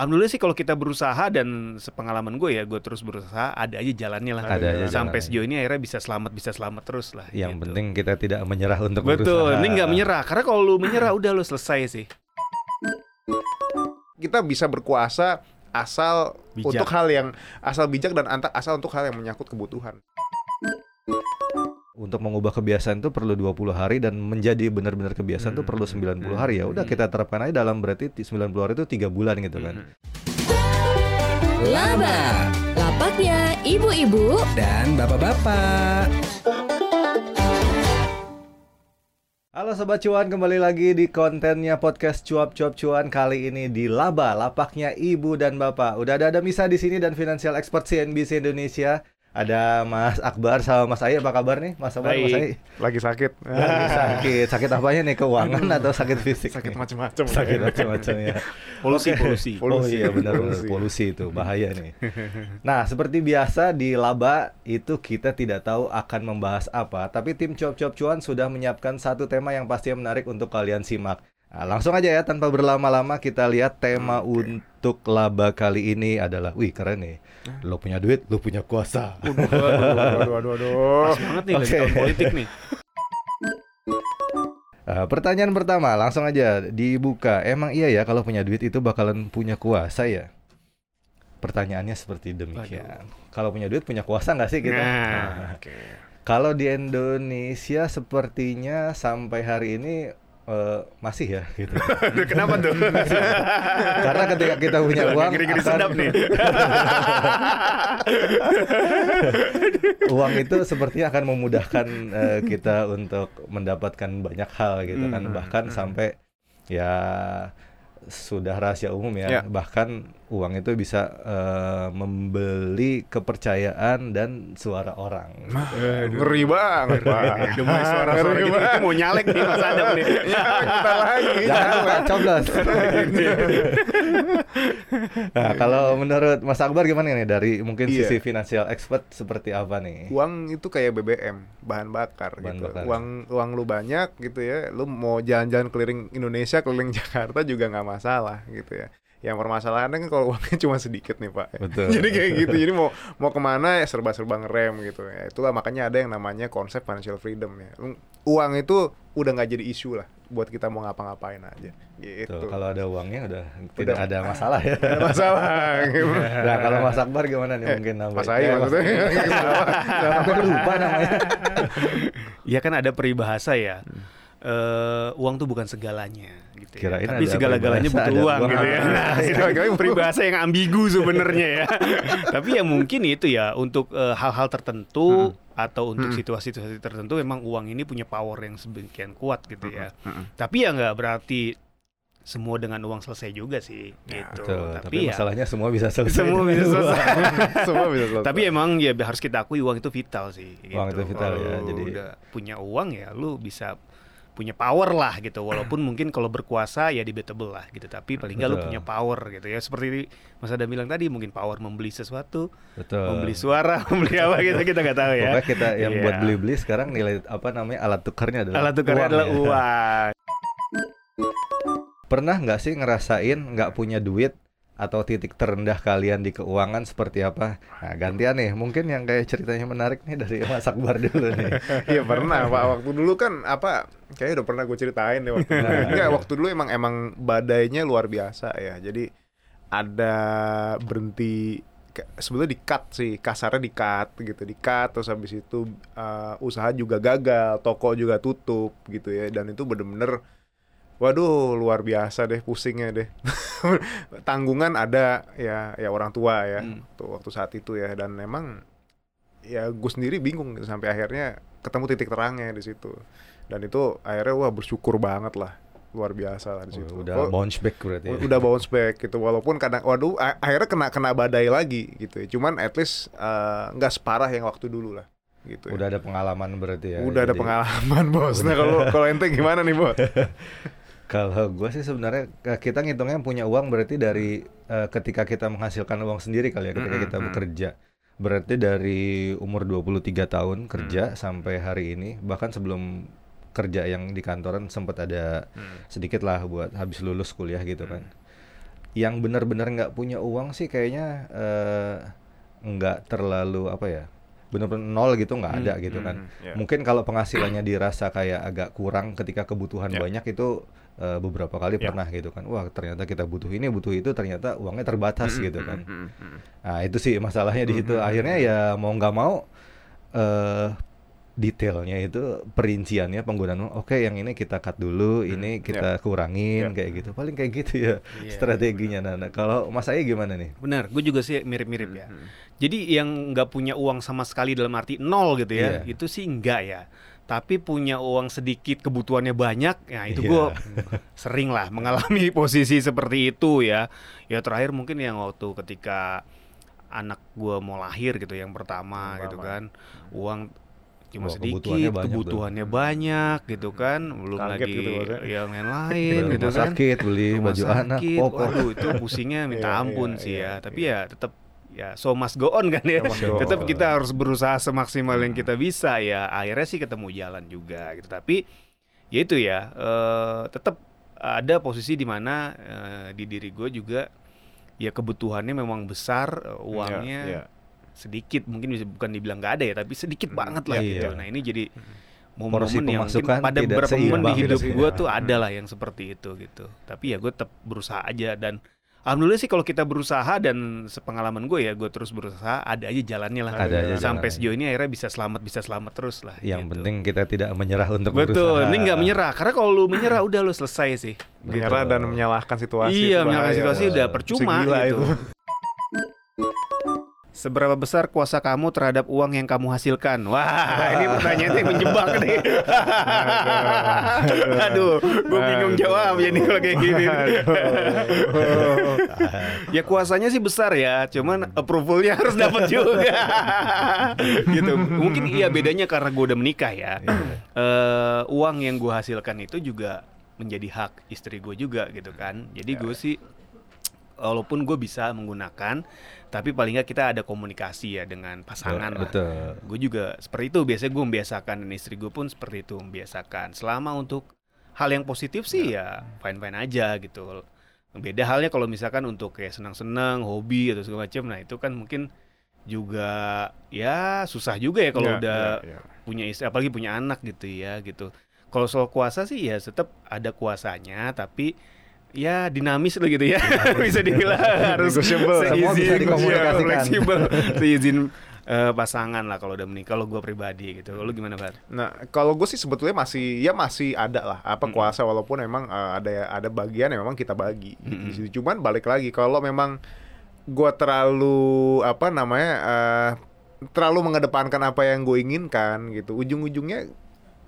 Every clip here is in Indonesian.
Alhamdulillah sih kalau kita berusaha dan sepengalaman gue ya, gue terus berusaha, ada aja jalannya lah. Ada aja Sampai sejauh ini akhirnya bisa selamat, bisa selamat terus lah. Yang gitu. penting kita tidak menyerah untuk Betul, berusaha. ini nggak menyerah. Karena kalau lu menyerah udah lu selesai sih. Kita bisa berkuasa asal Bijak. untuk hal yang asal bijak dan asal untuk hal yang menyangkut kebutuhan. Untuk mengubah kebiasaan itu perlu 20 hari dan menjadi benar-benar kebiasaan itu Hmm, perlu 90 hmm, hari ya. Udah hmm. kita terapkan aja dalam berarti 90 hari itu tiga bulan gitu kan. Mhm. Laba, lapaknya ibu-ibu Dan bapak-bapak. Halo Sobat Cuan, kembali lagi di kontennya podcast Cuap Cuap Cuan kali ini di Laba, lapaknya ibu dan bapak. Udah ada ada Misa di sini dan financial expert CNBC Indonesia. Ada Mas Akbar sama Mas Ai, apa kabar nih? Mas Akbar, Mas. Baik. Lagi sakit. Lagi sakit, sakit apanya nih? Keuangan atau sakit fisik? sakit macam-macam. Sakit macam-macam ya. Polusi, Oke. polusi. Oh Polusi. iya benar benar Polusi. polusi itu bahaya nih. Nah, seperti biasa di laba itu kita tidak tahu akan membahas apa, tapi tim Cuap Cuap Cuan sudah menyiapkan satu tema yang pasti menarik untuk kalian simak. Nah, langsung aja ya tanpa berlama-lama kita lihat tema untuk laba kali ini adalah wih keren nih. Lo punya duit, lo punya kuasa. Waduh, waduh, waduh, waduh. Pas banget nih lagi Oke. tahun politik nih. Nah, pertanyaan pertama, langsung aja dibuka. Emang iya ya kalau punya duit itu bakalan punya kuasa ya? Pertanyaannya seperti demikian. Kalau punya duit punya kuasa nggak sih kita? Nah, Oke. Kalau di Indonesia sepertinya sampai hari ini eh, masih ya gitu. Kenapa tuh? Karena ketika kita punya uang Ngeri-ngeri akan- sedap nih. uang itu sepertinya akan memudahkan eh, kita untuk mendapatkan banyak hal gitu kan Hmm, bahkan hmm. sampai ya sudah rahasia umum ya Ya. bahkan uang itu bisa eh, membeli kepercayaan dan suara orang Ngeri banget, Pak. Mulai suara-suara gitu, kita mau nyalek nih Mas Adam nih. Ya, kita lagi. jangan lupa coblos nah kalau menurut Mas Akbar gimana nih dari mungkin Iya. sisi financial expert seperti apa nih Uang itu kayak BBM, bahan bakar Bahan gitu. bakar. Uang uang lu banyak gitu ya, lu mau jalan-jalan keliling Indonesia, keliling Jakarta juga nggak masalah gitu ya. Yang permasalahannya kan kalau uangnya cuma sedikit nih pak. Betul. Jadi kayak gitu. Jadi mau mau ke mana ya serba-serba ngerem gitu. Ya itulah makanya ada yang namanya konsep financial freedom ya. Uang itu udah nggak jadi isu lah buat kita mau ngapa-ngapain aja. Gitu. Tuh, kalau ada uangnya udah tidak ada masalah ya ada masalah. gitu. Nah kalau Mas Akbar gimana nih mungkin nambah? Mas Ayi Eh, maksudnya. Sampai lupa namanya. Ya kan ada peribahasa ya. eh, uang tuh bukan segalanya gitu ya. Kirain Tapi segala-galanya butuh uang uang. gitu ya. Nah, itu peribahasa yang ambigu sebenarnya ya. Tapi ya mungkin itu ya untuk eh, hal-hal tertentu atau untuk Hmm. situasi-situasi tertentu memang uang ini punya power yang sedemikian kuat gitu ya. Mm-mm. Tapi ya nggak berarti semua dengan uang selesai juga sih Ya, gitu. Tuh, tapi, tapi ya masalahnya semua bisa selesai. semua bisa selesai. uang. Semua bisa selesai. Tapi emang ya harus kita akui uang itu vital sih. Uang gitu. itu vital ya, Kalau jadi- udah punya uang ya lu bisa punya power lah gitu. Walaupun mungkin kalau berkuasa ya debatable lah gitu. Tapi paling nggak lu punya power gitu ya. Seperti Mas Adam bilang tadi mungkin power membeli sesuatu, Betul. membeli suara, membeli apa gitu kita nggak tahu ya. Pokoknya kita yang Iya. buat beli-beli sekarang nilai apa namanya alat tukarnya adalah Alat tukarnya uang adalah ya. uang. Pernah nggak sih ngerasain nggak punya duit atau titik terendah kalian di keuangan seperti apa? Nah gantian nih, mungkin yang kayak ceritanya menarik nih dari Mas Akbar dulu nih. Iya pernah pak waktu dulu kan apa kayaknya udah pernah gue ceritain deh waktu dulu. Enggak waktu dulu emang emang badainya luar biasa ya. Jadi ada berhenti sebetulnya di cut sih kasarnya di cut gitu di cut terus habis itu uh, usaha juga gagal toko juga tutup gitu ya dan itu bener-bener waduh luar biasa deh pusingnya deh tanggungan ada ya ya orang tua ya Hmm. tuh waktu saat itu ya dan memang ya gue sendiri bingung gitu, sampai akhirnya ketemu titik terangnya di situ dan itu akhirnya wah bersyukur banget lah luar biasa lah di situ Udah Oh, bounce back berarti. ya. udah bounce back gitu walaupun kadang waduh akhirnya kena kena badai lagi gitu ya. cuman at least eh, nggak separah yang waktu dulu lah gitu ya. Udah ada pengalaman berarti ya. udah ada Jadi- pengalaman bos nah kalau kalau ente gimana nih bos Kalau gue sih sebenarnya eh, kita ngitungnya punya uang berarti dari eh, ketika kita menghasilkan uang sendiri kali ya ketika kita mm. bekerja. Berarti dari umur 23 tahun kerja sampai hari ini bahkan sebelum kerja yang di kantoran sempat ada sedikit lah buat habis lulus kuliah gitu kan. yang benar-benar nggak punya uang sih kayaknya eh, nggak terlalu apa ya benar-benar nol gitu nggak ada gitu kan hmm, ya. mungkin kalau penghasilannya dirasa kayak agak kurang ketika kebutuhan Ya. banyak itu eh, beberapa kali Ya. pernah gitu kan wah ternyata kita butuh ini butuh itu ternyata uangnya terbatas Hmm, gitu hmm, kan hmm, hmm, hmm. Nah itu sih masalahnya di situ. Akhirnya ya mau nggak mau eh detailnya itu perinciannya penggunaan. Oke yang ini kita cut dulu, ini kita kurangin Ya. kayak gitu. Paling kayak gitu ya Iya, strateginya. Nah, nah, kalau Mas Ai gimana nih? Benar, gue juga sih mirip-mirip ya. Hmm. Jadi yang nggak punya uang sama sekali dalam arti nol gitu ya, Iya. itu sih enggak ya. Tapi punya uang sedikit, kebutuhannya banyak, ya itu Iya. gue sering lah mengalami posisi seperti itu ya. Ya terakhir mungkin yang waktu ketika anak gue mau lahir gitu, yang pertama gitu kan, uang cuma Wah, sedikit, kebutuhannya banyak tuh. kebutuhannya banyak gitu kan, belum Kaget lagi gitu yang lain-lain gitu kan sakit, beli baju anak, sakit, popor. waduh itu pusingnya minta Iya, ampun iya, sih iya, ya. Tapi ya tetap ya so must go on kan ya. So tetap kita harus berusaha semaksimal yang kita bisa ya. Akhirnya sih ketemu jalan juga gitu. Tapi ya itu ya eh, tetap ada posisi di mana eh, di diri gue juga ya kebutuhannya memang besar, eh, uangnya Iya, iya. sedikit mungkin bisa bukan dibilang nggak ada ya, tapi sedikit Hmm, banget lah iya. gitu. Nah ini jadi Porsi momen-momen yang mungkin pada beberapa momen di seimbang. hidup Tidak gue tuh ada Hmm. lah yang seperti itu gitu. Tapi ya gue tetap berusaha aja dan alhamdulillah sih kalau kita berusaha dan sepengalaman gue ya gue terus berusaha ada aja jalannya lah. Ada aja Sampai sejauh ini akhirnya bisa selamat bisa selamat terus lah. Yang gitu. penting kita tidak menyerah untuk Betul, berusaha. ini nggak menyerah karena kalau lu menyerah udah lu selesai sih. Menyerah dan menyalahkan situasi. Iya, menyalahkan situasi udah percuma Segila gitu. itu. Seberapa besar kuasa kamu terhadap uang yang kamu hasilkan? Wah, ini pertanyaan yang menjebak nih. Aduh, gue bingung jawab ya nih kalau kayak gini. ya kuasanya sih besar ya, cuman approvalnya harus dapat juga. gitu. Mungkin iya bedanya karena gue udah menikah ya. Eh, uang yang gue hasilkan itu juga menjadi hak istri gue juga gitu kan. Jadi gue sih walaupun gue bisa menggunakan tapi paling nggak kita ada komunikasi ya dengan pasangan lah. Betul. gue juga seperti itu. Biasanya gue membiasakan dan istri gue pun seperti itu membiasakan. Selama untuk hal yang positif sih ya fine fine aja gitu. Beda halnya kalau misalkan untuk kayak senang-senang hobi atau segala macam nah itu kan mungkin juga ya susah juga ya kalau Iya, udah iya, iya. punya istri apalagi punya anak gitu ya gitu. Kalau soal kuasa sih ya tetap ada kuasanya tapi ya dinamis lah gitu ya bisa dibilang harus seizin dikomunikasikan. ya, fleksibel seizin eh, pasangan lah kalau udah menikah kalau gue pribadi gitu lu gimana Bar? Nah, kalau gue sih sebetulnya masih ya masih ada lah apa Mm-mm. kuasa walaupun emang eh, ada ada bagian yang memang kita bagi. gitu Mm-mm. di situ. Cuman balik lagi kalau memang gue terlalu apa namanya eh, terlalu mengedepankan apa yang gue inginkan gitu, ujung-ujungnya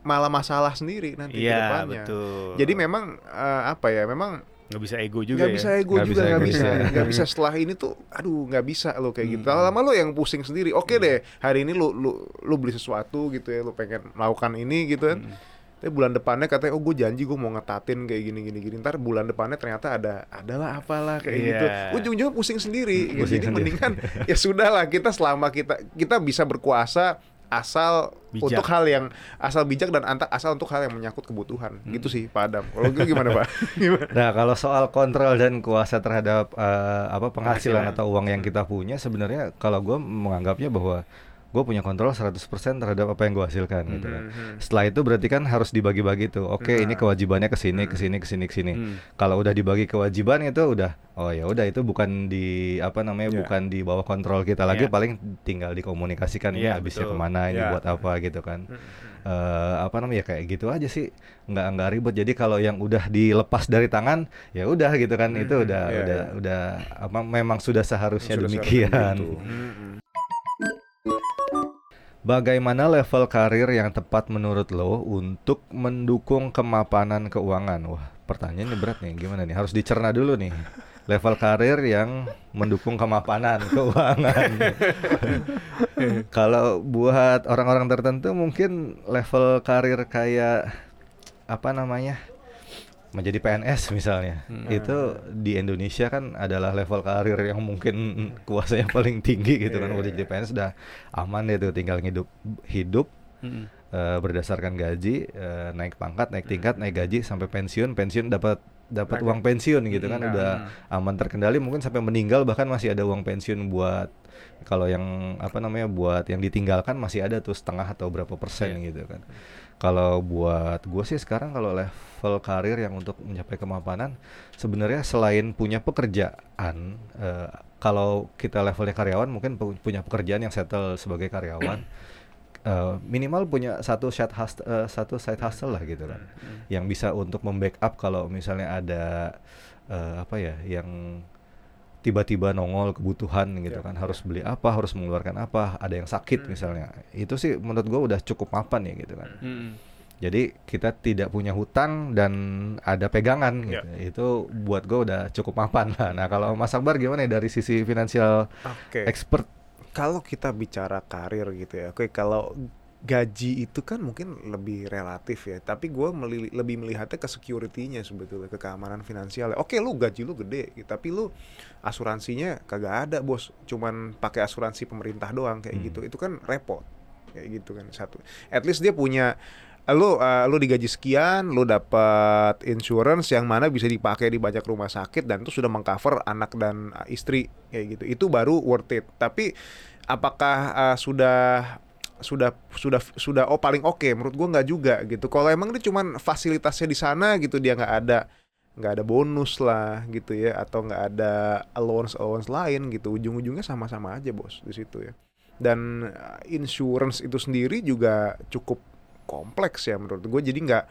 malah masalah sendiri nanti ke Iya depannya. betul. Jadi memang eh, apa ya? Memang nggak bisa ego juga nggak ya. bisa ego Nggak juga bisa, nggak bisa bisa. nggak bisa setelah ini tuh aduh nggak bisa lo kayak gitu Hmm. lama-lama lo yang pusing sendiri oke deh hari ini lu lu lu beli sesuatu gitu ya lu pengen melakukan ini gitu kan Hmm. tapi bulan depannya katanya oh gue janji gue mau ngetatin kayak gini gini gini ntar bulan depannya ternyata ada adalah apalah kayak Iya. gitu ujung-ujungnya pusing sendiri gitu. Pusing jadi sendiri. mendingan ya sudah lah kita selama kita kita bisa berkuasa asal Bijak. untuk hal yang asal bijak dan anta, asal untuk hal yang menyangkut kebutuhan. Gitu sih Pak Adam. Kalau gitu gimana Pak? Gimana Nah, kalau soal kontrol dan kuasa terhadap eh, apa penghasilan Penghasilan. atau uang yang kita punya, sebenarnya kalau gue menganggapnya bahwa gue punya kontrol 100% terhadap apa yang gue hasilkan gitu kan. Mhm. Setelah itu berarti kan harus dibagi-bagi tuh. Oke, ini Nah. kewajibannya ke sini, ke sini, ke sini, ke sini. Hmm. Kalau udah dibagi kewajiban itu udah oh ya udah itu bukan di apa namanya Iya. bukan di bawah kontrol kita lagi, Iya. paling tinggal dikomunikasikan ini Iya, habisnya ke mana, ini Iya. buat apa gitu kan. Eh apa namanya ya kayak gitu aja sih nggak nggak ribet jadi kalau yang udah dilepas dari tangan ya udah gitu kan itu Mhm, udah iya, udah iya. udah apa memang sudah seharusnya Sudah demikian seharusnya gitu. Bagaimana level karir yang tepat menurut lo untuk mendukung kemapanan keuangan? Wah pertanyaannya berat nih. Gimana nih? Harus dicerna dulu nih. Level karir yang mendukung kemapanan keuangan. Kalau buat orang-orang tertentu mungkin level karir kayak apa namanya menjadi PNS misalnya Hmm. itu di Indonesia kan adalah level karir yang mungkin kuasanya paling tinggi gitu kan Iya, udah iya. jadi PNS udah aman deh tuh tinggal hidup hidup Hmm. eh, berdasarkan gaji eh, naik pangkat naik tingkat naik gaji sampai pensiun pensiun dapat dapat uang pensiun gitu kan Hmm. udah aman terkendali mungkin sampai meninggal bahkan masih ada uang pensiun buat kalau yang apa namanya buat yang ditinggalkan masih ada tuh setengah atau berapa persen Iya. gitu kan kalau buat gue sih sekarang kalau level karir yang untuk mencapai kemapanan sebenarnya selain punya pekerjaan eh, kalau kita levelnya karyawan mungkin pu- punya pekerjaan yang settle sebagai karyawan eh, minimal punya satu side hustle, eh, satu side hustle lah gitu kan. Yang bisa untuk membackup kalau misalnya ada eh, apa ya yang tiba-tiba nongol kebutuhan gitu Ya, kan harus beli apa harus mengeluarkan apa ada yang sakit misalnya itu sih menurut gua udah cukup mapan ya gitu kan Mm-mm. jadi kita tidak punya hutang dan ada pegangan gitu. Itu buat gue udah cukup mapan lah. Nah kalau Mas Akbar gimana ya dari sisi finansial Oke. expert? kalau kita bicara karir gitu ya, oke kalau gaji itu kan mungkin lebih relatif ya, tapi gue lebih melihatnya ke security-nya sebetulnya, ke keamanan finansial. Oke, lu gaji lu gede, gitu, tapi lu asuransinya kagak ada bos, cuman pakai asuransi pemerintah doang kayak Hmm. gitu, itu kan repot, kayak gitu kan satu. At least dia punya lu uh, lu digaji sekian, lu dapat insurance yang mana bisa dipakai di banyak rumah sakit dan itu sudah mengcover anak dan uh, istri kayak gitu. Itu baru worth it. Tapi apakah uh, sudah sudah sudah sudah oh paling oke menurut gua nggak juga gitu. Kalau emang dia cuman fasilitasnya di sana gitu dia nggak ada nggak ada bonus lah gitu ya atau nggak ada allowance allowance lain gitu. Ujung-ujungnya sama-sama aja bos di situ ya. Dan uh, insurance itu sendiri juga cukup kompleks ya menurut gue jadi nggak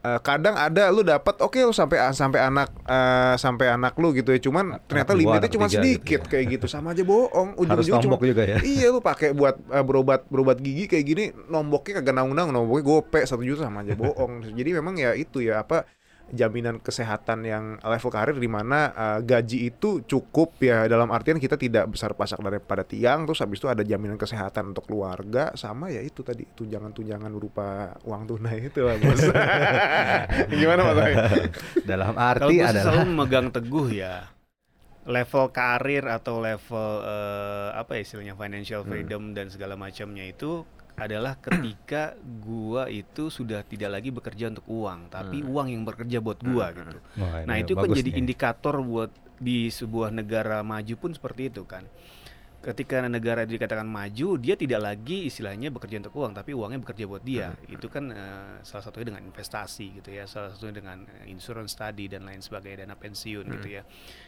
eh, kadang ada lu dapat oke lu sampai sampai anak eh, sampai anak lu gitu ya cuman ternyata dua, limitnya cuma gitu sedikit ya. kayak gitu sama aja bohong ujung-ujungnya cuma juga ya. iya lu pakai buat eh, berobat berobat gigi kayak gini nomboknya kagak nanggung nomboknya gope satu juta sama aja bohong jadi memang ya itu ya apa jaminan kesehatan yang level karir di mana eh, gaji itu cukup ya dalam artian kita tidak besar pasak daripada tiang terus habis itu ada jaminan kesehatan untuk keluarga sama ya itu tadi tunjangan-tunjangan berupa uang tunai itu lah bos gimana mas? Dalam Kalau arti sih adalah selalu memegang teguh ya level karir atau level eh, apa ya istilahnya financial Hmm. freedom dan segala macamnya itu adalah ketika gua itu sudah tidak lagi bekerja untuk uang, tapi uang yang bekerja buat gua gitu. Wah, Nah itu kan jadi nih. indikator buat di sebuah negara maju pun seperti itu kan. Ketika negara dikatakan maju, dia tidak lagi istilahnya bekerja untuk uang, tapi uangnya bekerja buat dia. Itu kan eh, salah satunya dengan investasi gitu ya, salah satunya dengan eh, insurance tadi dan lain sebagainya, dana pensiun gitu ya.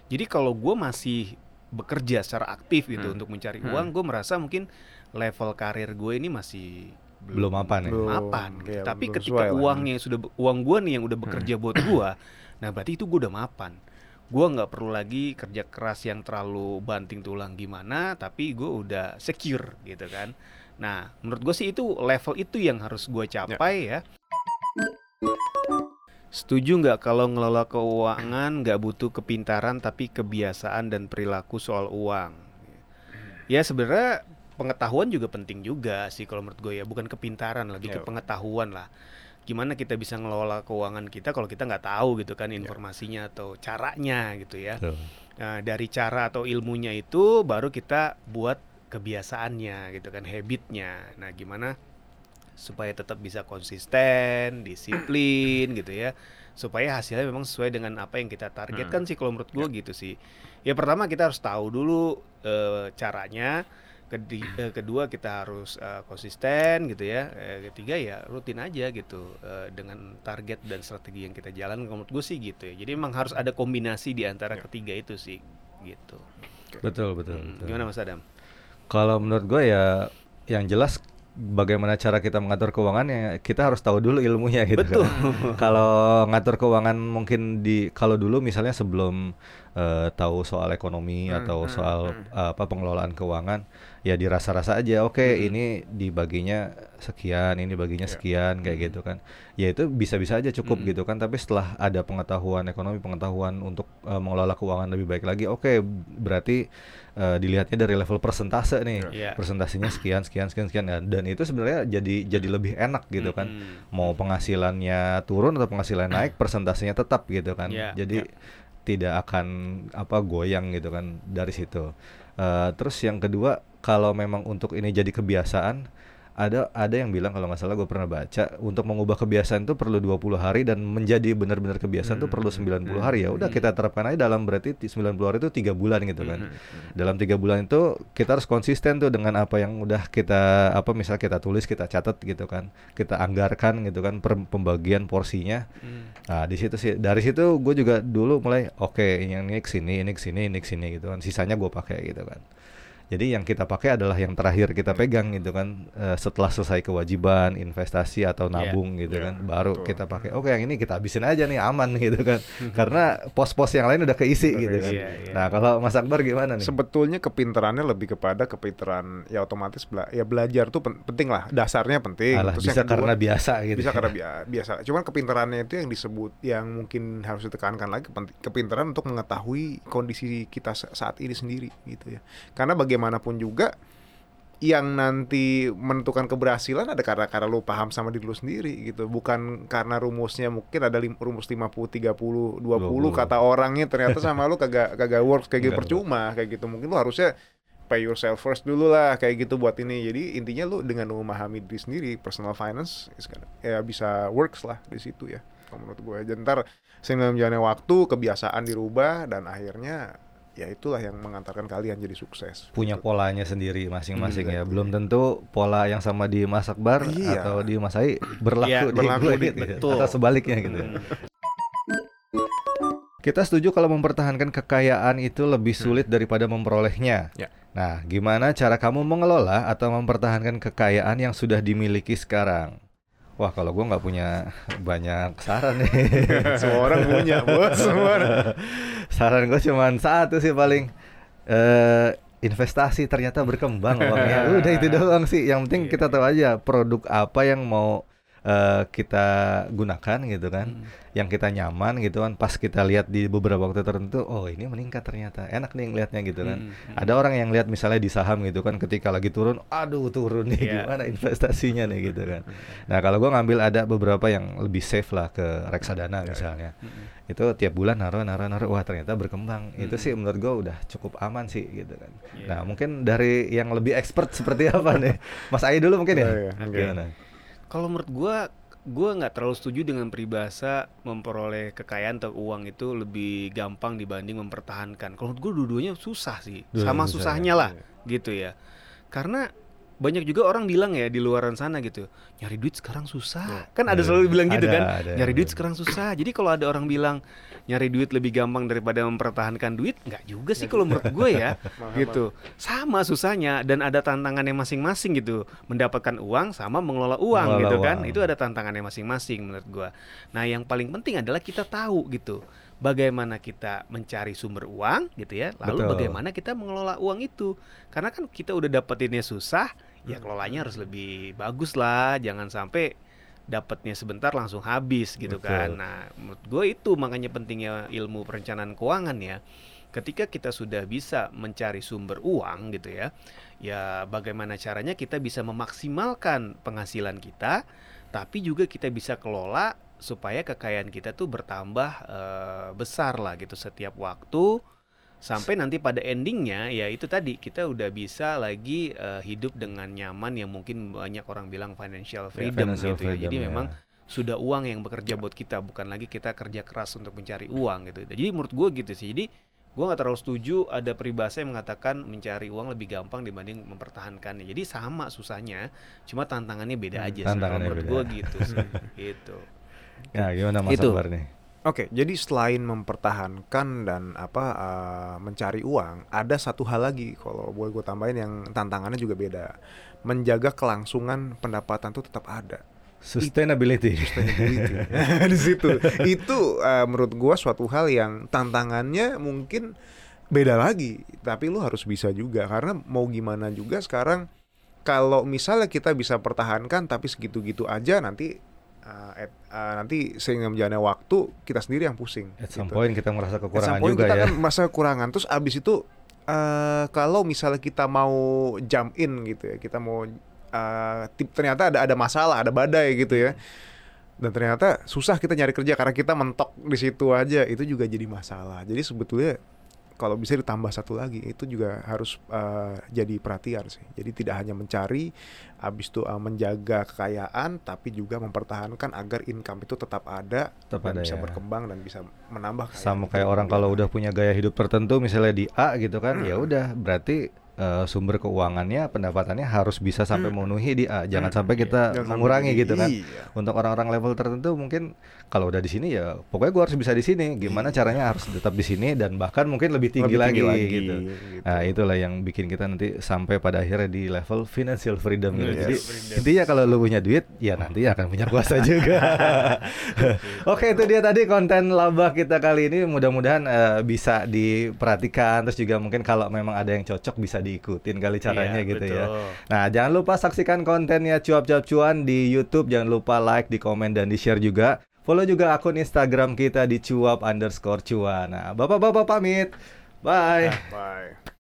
Jadi kalau gue masih bekerja secara aktif gitu untuk mencari uang, gue merasa mungkin level karir gue ini masih Belum mapan ya? belum Belum, mapan. gitu. iya, Tapi belum ketika lah. uangnya sudah be- uang gue nih yang udah bekerja buat gue, nah berarti itu gue udah mapan. Gue nggak perlu lagi kerja keras yang terlalu banting tulang gimana, tapi gue udah secure gitu kan. Nah, menurut gue sih itu level itu yang harus gue capai ya. Setuju nggak kalau ngelola keuangan nggak butuh kepintaran tapi kebiasaan dan perilaku soal uang? Ya sebenarnya pengetahuan juga penting juga sih kalau menurut gue ya bukan kepintaran lebih ke Ya. pengetahuan lah. Gimana kita bisa ngelola keuangan kita kalau kita nggak tahu gitu kan informasinya atau caranya gitu ya. Nah, dari cara atau ilmunya itu baru kita buat kebiasaannya gitu kan, habitnya. Nah, gimana supaya tetap bisa konsisten, disiplin gitu ya. Supaya hasilnya memang sesuai dengan apa yang kita targetkan sih kalau menurut gua gitu sih. Ya pertama kita harus tahu dulu eh, caranya. Kedi- eh, kedua kita harus eh, konsisten gitu ya. Eh, ketiga ya rutin aja gitu eh, dengan target dan strategi yang kita jalan. Kalau menurut gue sih gitu ya. Jadi memang harus ada kombinasi di antara ketiga itu sih gitu. Betul, betul, Hmm, betul. Gimana Mas Adam? Kalau menurut gue ya yang jelas bagaimana cara kita mengatur keuangan ya kita harus tahu dulu ilmunya gitu. Betul. kan. Kalau ngatur keuangan mungkin di kalau dulu misalnya sebelum eh, tahu soal ekonomi atau soal eh, apa pengelolaan keuangan ya dirasa-rasa aja oke ini dibaginya sekian ini baginya sekian kayak gitu kan. Ya itu bisa-bisa aja cukup gitu kan tapi setelah ada pengetahuan ekonomi pengetahuan untuk eh, mengelola keuangan lebih baik lagi oke berarti eh, dilihatnya dari level persentase nih. Iya. persentasenya sekian sekian sekian sekian. Dan, dan itu sebenarnya jadi jadi lebih enak gitu kan. Mm-mm. mau penghasilannya turun atau penghasilan naik persentasenya tetap gitu kan. Iya, jadi tidak akan apa goyang gitu kan dari situ. Eh, terus yang kedua kalau memang untuk ini jadi kebiasaan ada ada yang bilang kalau nggak salah gue pernah baca untuk mengubah kebiasaan itu perlu 20 hari dan menjadi benar-benar kebiasaan itu perlu 90 hari. Ya udah kita terapkan aja dalam berarti ti- 90 hari itu tiga bulan gitu kan. Dalam tiga bulan itu kita harus konsisten tuh dengan apa yang udah kita apa misal kita tulis kita catat gitu kan. Kita anggarkan gitu kan per pembagian porsinya. Nah di situ sih dari situ gue juga dulu mulai oke yang ini ke sini ini ke sini ini ke sini gitu kan. Sisanya gue pakai gitu kan jadi yang kita pakai adalah yang terakhir kita pegang gitu kan Eh, setelah selesai kewajiban investasi atau Iya, nabung gitu iya, kan baru betul. kita pakai oke yang ini kita habisin aja nih aman gitu kan karena pos-pos yang lain udah keisi gitu kan Iya, iya. nah kalau Mas Akbar gimana nih Sebetulnya kepintarannya lebih kepada kepintaran ya otomatis bela ya belajar tuh pen- penting lah, dasarnya penting. Alah, Terus bisa kedua- karena biasa gitu bisa karena bia- biasa. Cuman kepintarannya itu yang disebut yang mungkin harus ditekankan lagi kepintaran untuk mengetahui kondisi kita sa- saat ini sendiri gitu ya. Karena bagaimanapun juga yang nanti menentukan keberhasilan ada karena karena lu paham sama diri lu sendiri gitu. Bukan karena rumusnya mungkin ada lim, rumus 50 30 20, 20. kata orangnya ternyata sama lu kagak kagak works kayak gitu percuma kayak gitu. Mungkin lu harusnya pay yourself first dulu lah kayak gitu buat ini. Jadi intinya lu dengan memahami diri sendiri personal finance ya bisa works lah di situ ya menurut gue jadi ntar sehingga menjalani waktu kebiasaan dirubah dan akhirnya ya itulah yang mengantarkan kalian jadi sukses punya Gitu. polanya sendiri masing-masing Hmm, ya belum tentu pola yang sama di Mas Akbar Iya. atau di Mas Ai berlaku Iya, di berlaku gue di- gitu ya. betul. atau sebaliknya gitu ya. Kita setuju kalau mempertahankan kekayaan itu lebih sulit daripada memperolehnya. Ya. Nah, gimana cara kamu mengelola atau mempertahankan kekayaan yang sudah dimiliki sekarang? Wah, kalau gua nggak punya banyak saran nih. semua orang punya bos semua orang. saran gue cuma satu sih paling. eh investasi ternyata berkembang uangnya. Udah itu doang sih. Yang penting kita tahu aja produk apa yang mau eh, kita gunakan gitu kan. Yang kita nyaman gitu kan. Pas kita lihat di beberapa waktu tertentu, oh ini meningkat ternyata. Enak nih ngelihatnya gitu kan. Hmm, hmm. Ada orang yang lihat misalnya di saham gitu kan ketika lagi turun, aduh turun nih Iya. gimana investasinya nih gitu kan. Nah, kalau gua ngambil ada beberapa yang lebih safe lah ke reksadana misalnya. Itu tiap bulan naruh naruh naruh wah ternyata berkembang. Itu sih menurut gua udah cukup aman sih gitu kan. Iya. Nah, mungkin dari yang lebih expert seperti apa nih? Mas Ai dulu mungkin ya. Oh, iya, oke. Gimana? Kalau menurut gua gua nggak terlalu setuju dengan peribahasa memperoleh kekayaan atau uang itu lebih gampang dibanding mempertahankan. Kalau menurut gua dua-duanya susah sih, sama susah susahnya ya. lah, gitu ya. Karena banyak juga orang bilang ya di luaran sana gitu, nyari duit sekarang susah. Kan ada Iya. selalu bilang gitu Ada, kan, ada, nyari duit sekarang susah. Jadi kalau ada orang bilang nyari duit lebih gampang daripada mempertahankan duit, nggak juga sih kalau menurut gue ya, gitu. Sama susahnya dan ada tantangannya masing-masing gitu. Mendapatkan uang sama mengelola uang Mengelola gitu kan. uang. Itu ada tantangannya masing-masing menurut gua. Nah, yang paling penting adalah kita tahu gitu. Bagaimana kita mencari sumber uang gitu ya. Lalu Betul. bagaimana kita mengelola uang itu. Karena kan kita udah dapetinnya susah, ya kelolanya harus lebih bagus lah. Jangan sampai dapatnya sebentar langsung habis gitu Betul. kan. Nah, menurut gue itu makanya pentingnya ilmu perencanaan keuangan ya. Ketika kita sudah bisa mencari sumber uang gitu ya, ya bagaimana caranya kita bisa memaksimalkan penghasilan kita, tapi juga kita bisa kelola supaya kekayaan kita tuh bertambah eh, besar lah gitu setiap waktu sampai nanti pada endingnya ya itu tadi kita udah bisa lagi eh, hidup dengan nyaman yang mungkin banyak orang bilang financial freedom financial gitu ya. freedom, Jadi ya. memang sudah uang yang bekerja buat kita bukan lagi kita kerja keras untuk mencari uang gitu. Jadi menurut gue gitu sih. Jadi gue nggak terlalu setuju ada peribahasa yang mengatakan mencari uang lebih gampang dibanding mempertahankannya. Jadi sama susahnya, cuma tantangannya beda Hmm, aja tantangannya menurut beda. gue gitu sih. gitu. Ya, gimana Mas Itu. Akbar nih? Oke, jadi selain mempertahankan dan apa eh, mencari uang, ada satu hal lagi kalau boleh gue tambahin yang tantangannya juga beda. Menjaga kelangsungan pendapatan tuh tetap ada. Sustainability. Sustainability. di situ. Itu eh, menurut gua suatu hal yang tantangannya mungkin beda lagi, tapi lu harus bisa juga karena mau gimana juga sekarang kalau misalnya kita bisa pertahankan tapi segitu-gitu aja nanti eh, at- eh, nanti sehingga menjalani waktu kita sendiri yang pusing. At some gitu. point kita merasa At some kekurangan point juga kita ya. kan merasa kekurangan terus abis itu eh kalau misalnya kita mau jump in gitu ya kita mau eh, tip- ternyata ada ada masalah ada badai gitu ya dan ternyata susah kita nyari kerja karena kita mentok di situ aja itu juga jadi masalah jadi sebetulnya kalau bisa ditambah satu lagi itu juga harus eh, jadi perhatian sih. Jadi tidak hanya mencari, habis itu eh, menjaga kekayaan, tapi juga mempertahankan agar income itu tetap ada, Tetap dan ada bisa ya. berkembang dan bisa menambah. kekayaan sama kayak orang kalau udah punya gaya hidup tertentu misalnya di A gitu kan ya udah berarti eh, sumber keuangannya pendapatannya harus bisa sampai memenuhi di A jangan sampai kita Jangan mengurangi gitu kan iya. untuk orang-orang level tertentu mungkin kalau udah di sini ya pokoknya gua harus bisa di sini gimana caranya harus tetap di sini dan bahkan mungkin lebih tinggi, Lebih tinggi lagi, lagi, gitu gitu. nah itulah yang bikin kita nanti sampai pada akhirnya di level financial freedom gitu. Yes. jadi Freedom. intinya kalau lu punya duit ya nanti akan punya kuasa juga Oke itu dia tadi konten laba kita kali ini mudah-mudahan eh, bisa diperhatikan terus juga mungkin kalau memang ada yang cocok bisa diikutin kali caranya Iya, gitu ya. betul. Nah jangan lupa saksikan kontennya cuap-cuap cuan di YouTube jangan lupa like, di komen dan di share juga. Follow juga akun Instagram kita di cuap underscore cuan. Nah bapak-bapak pamit, bye. Bye.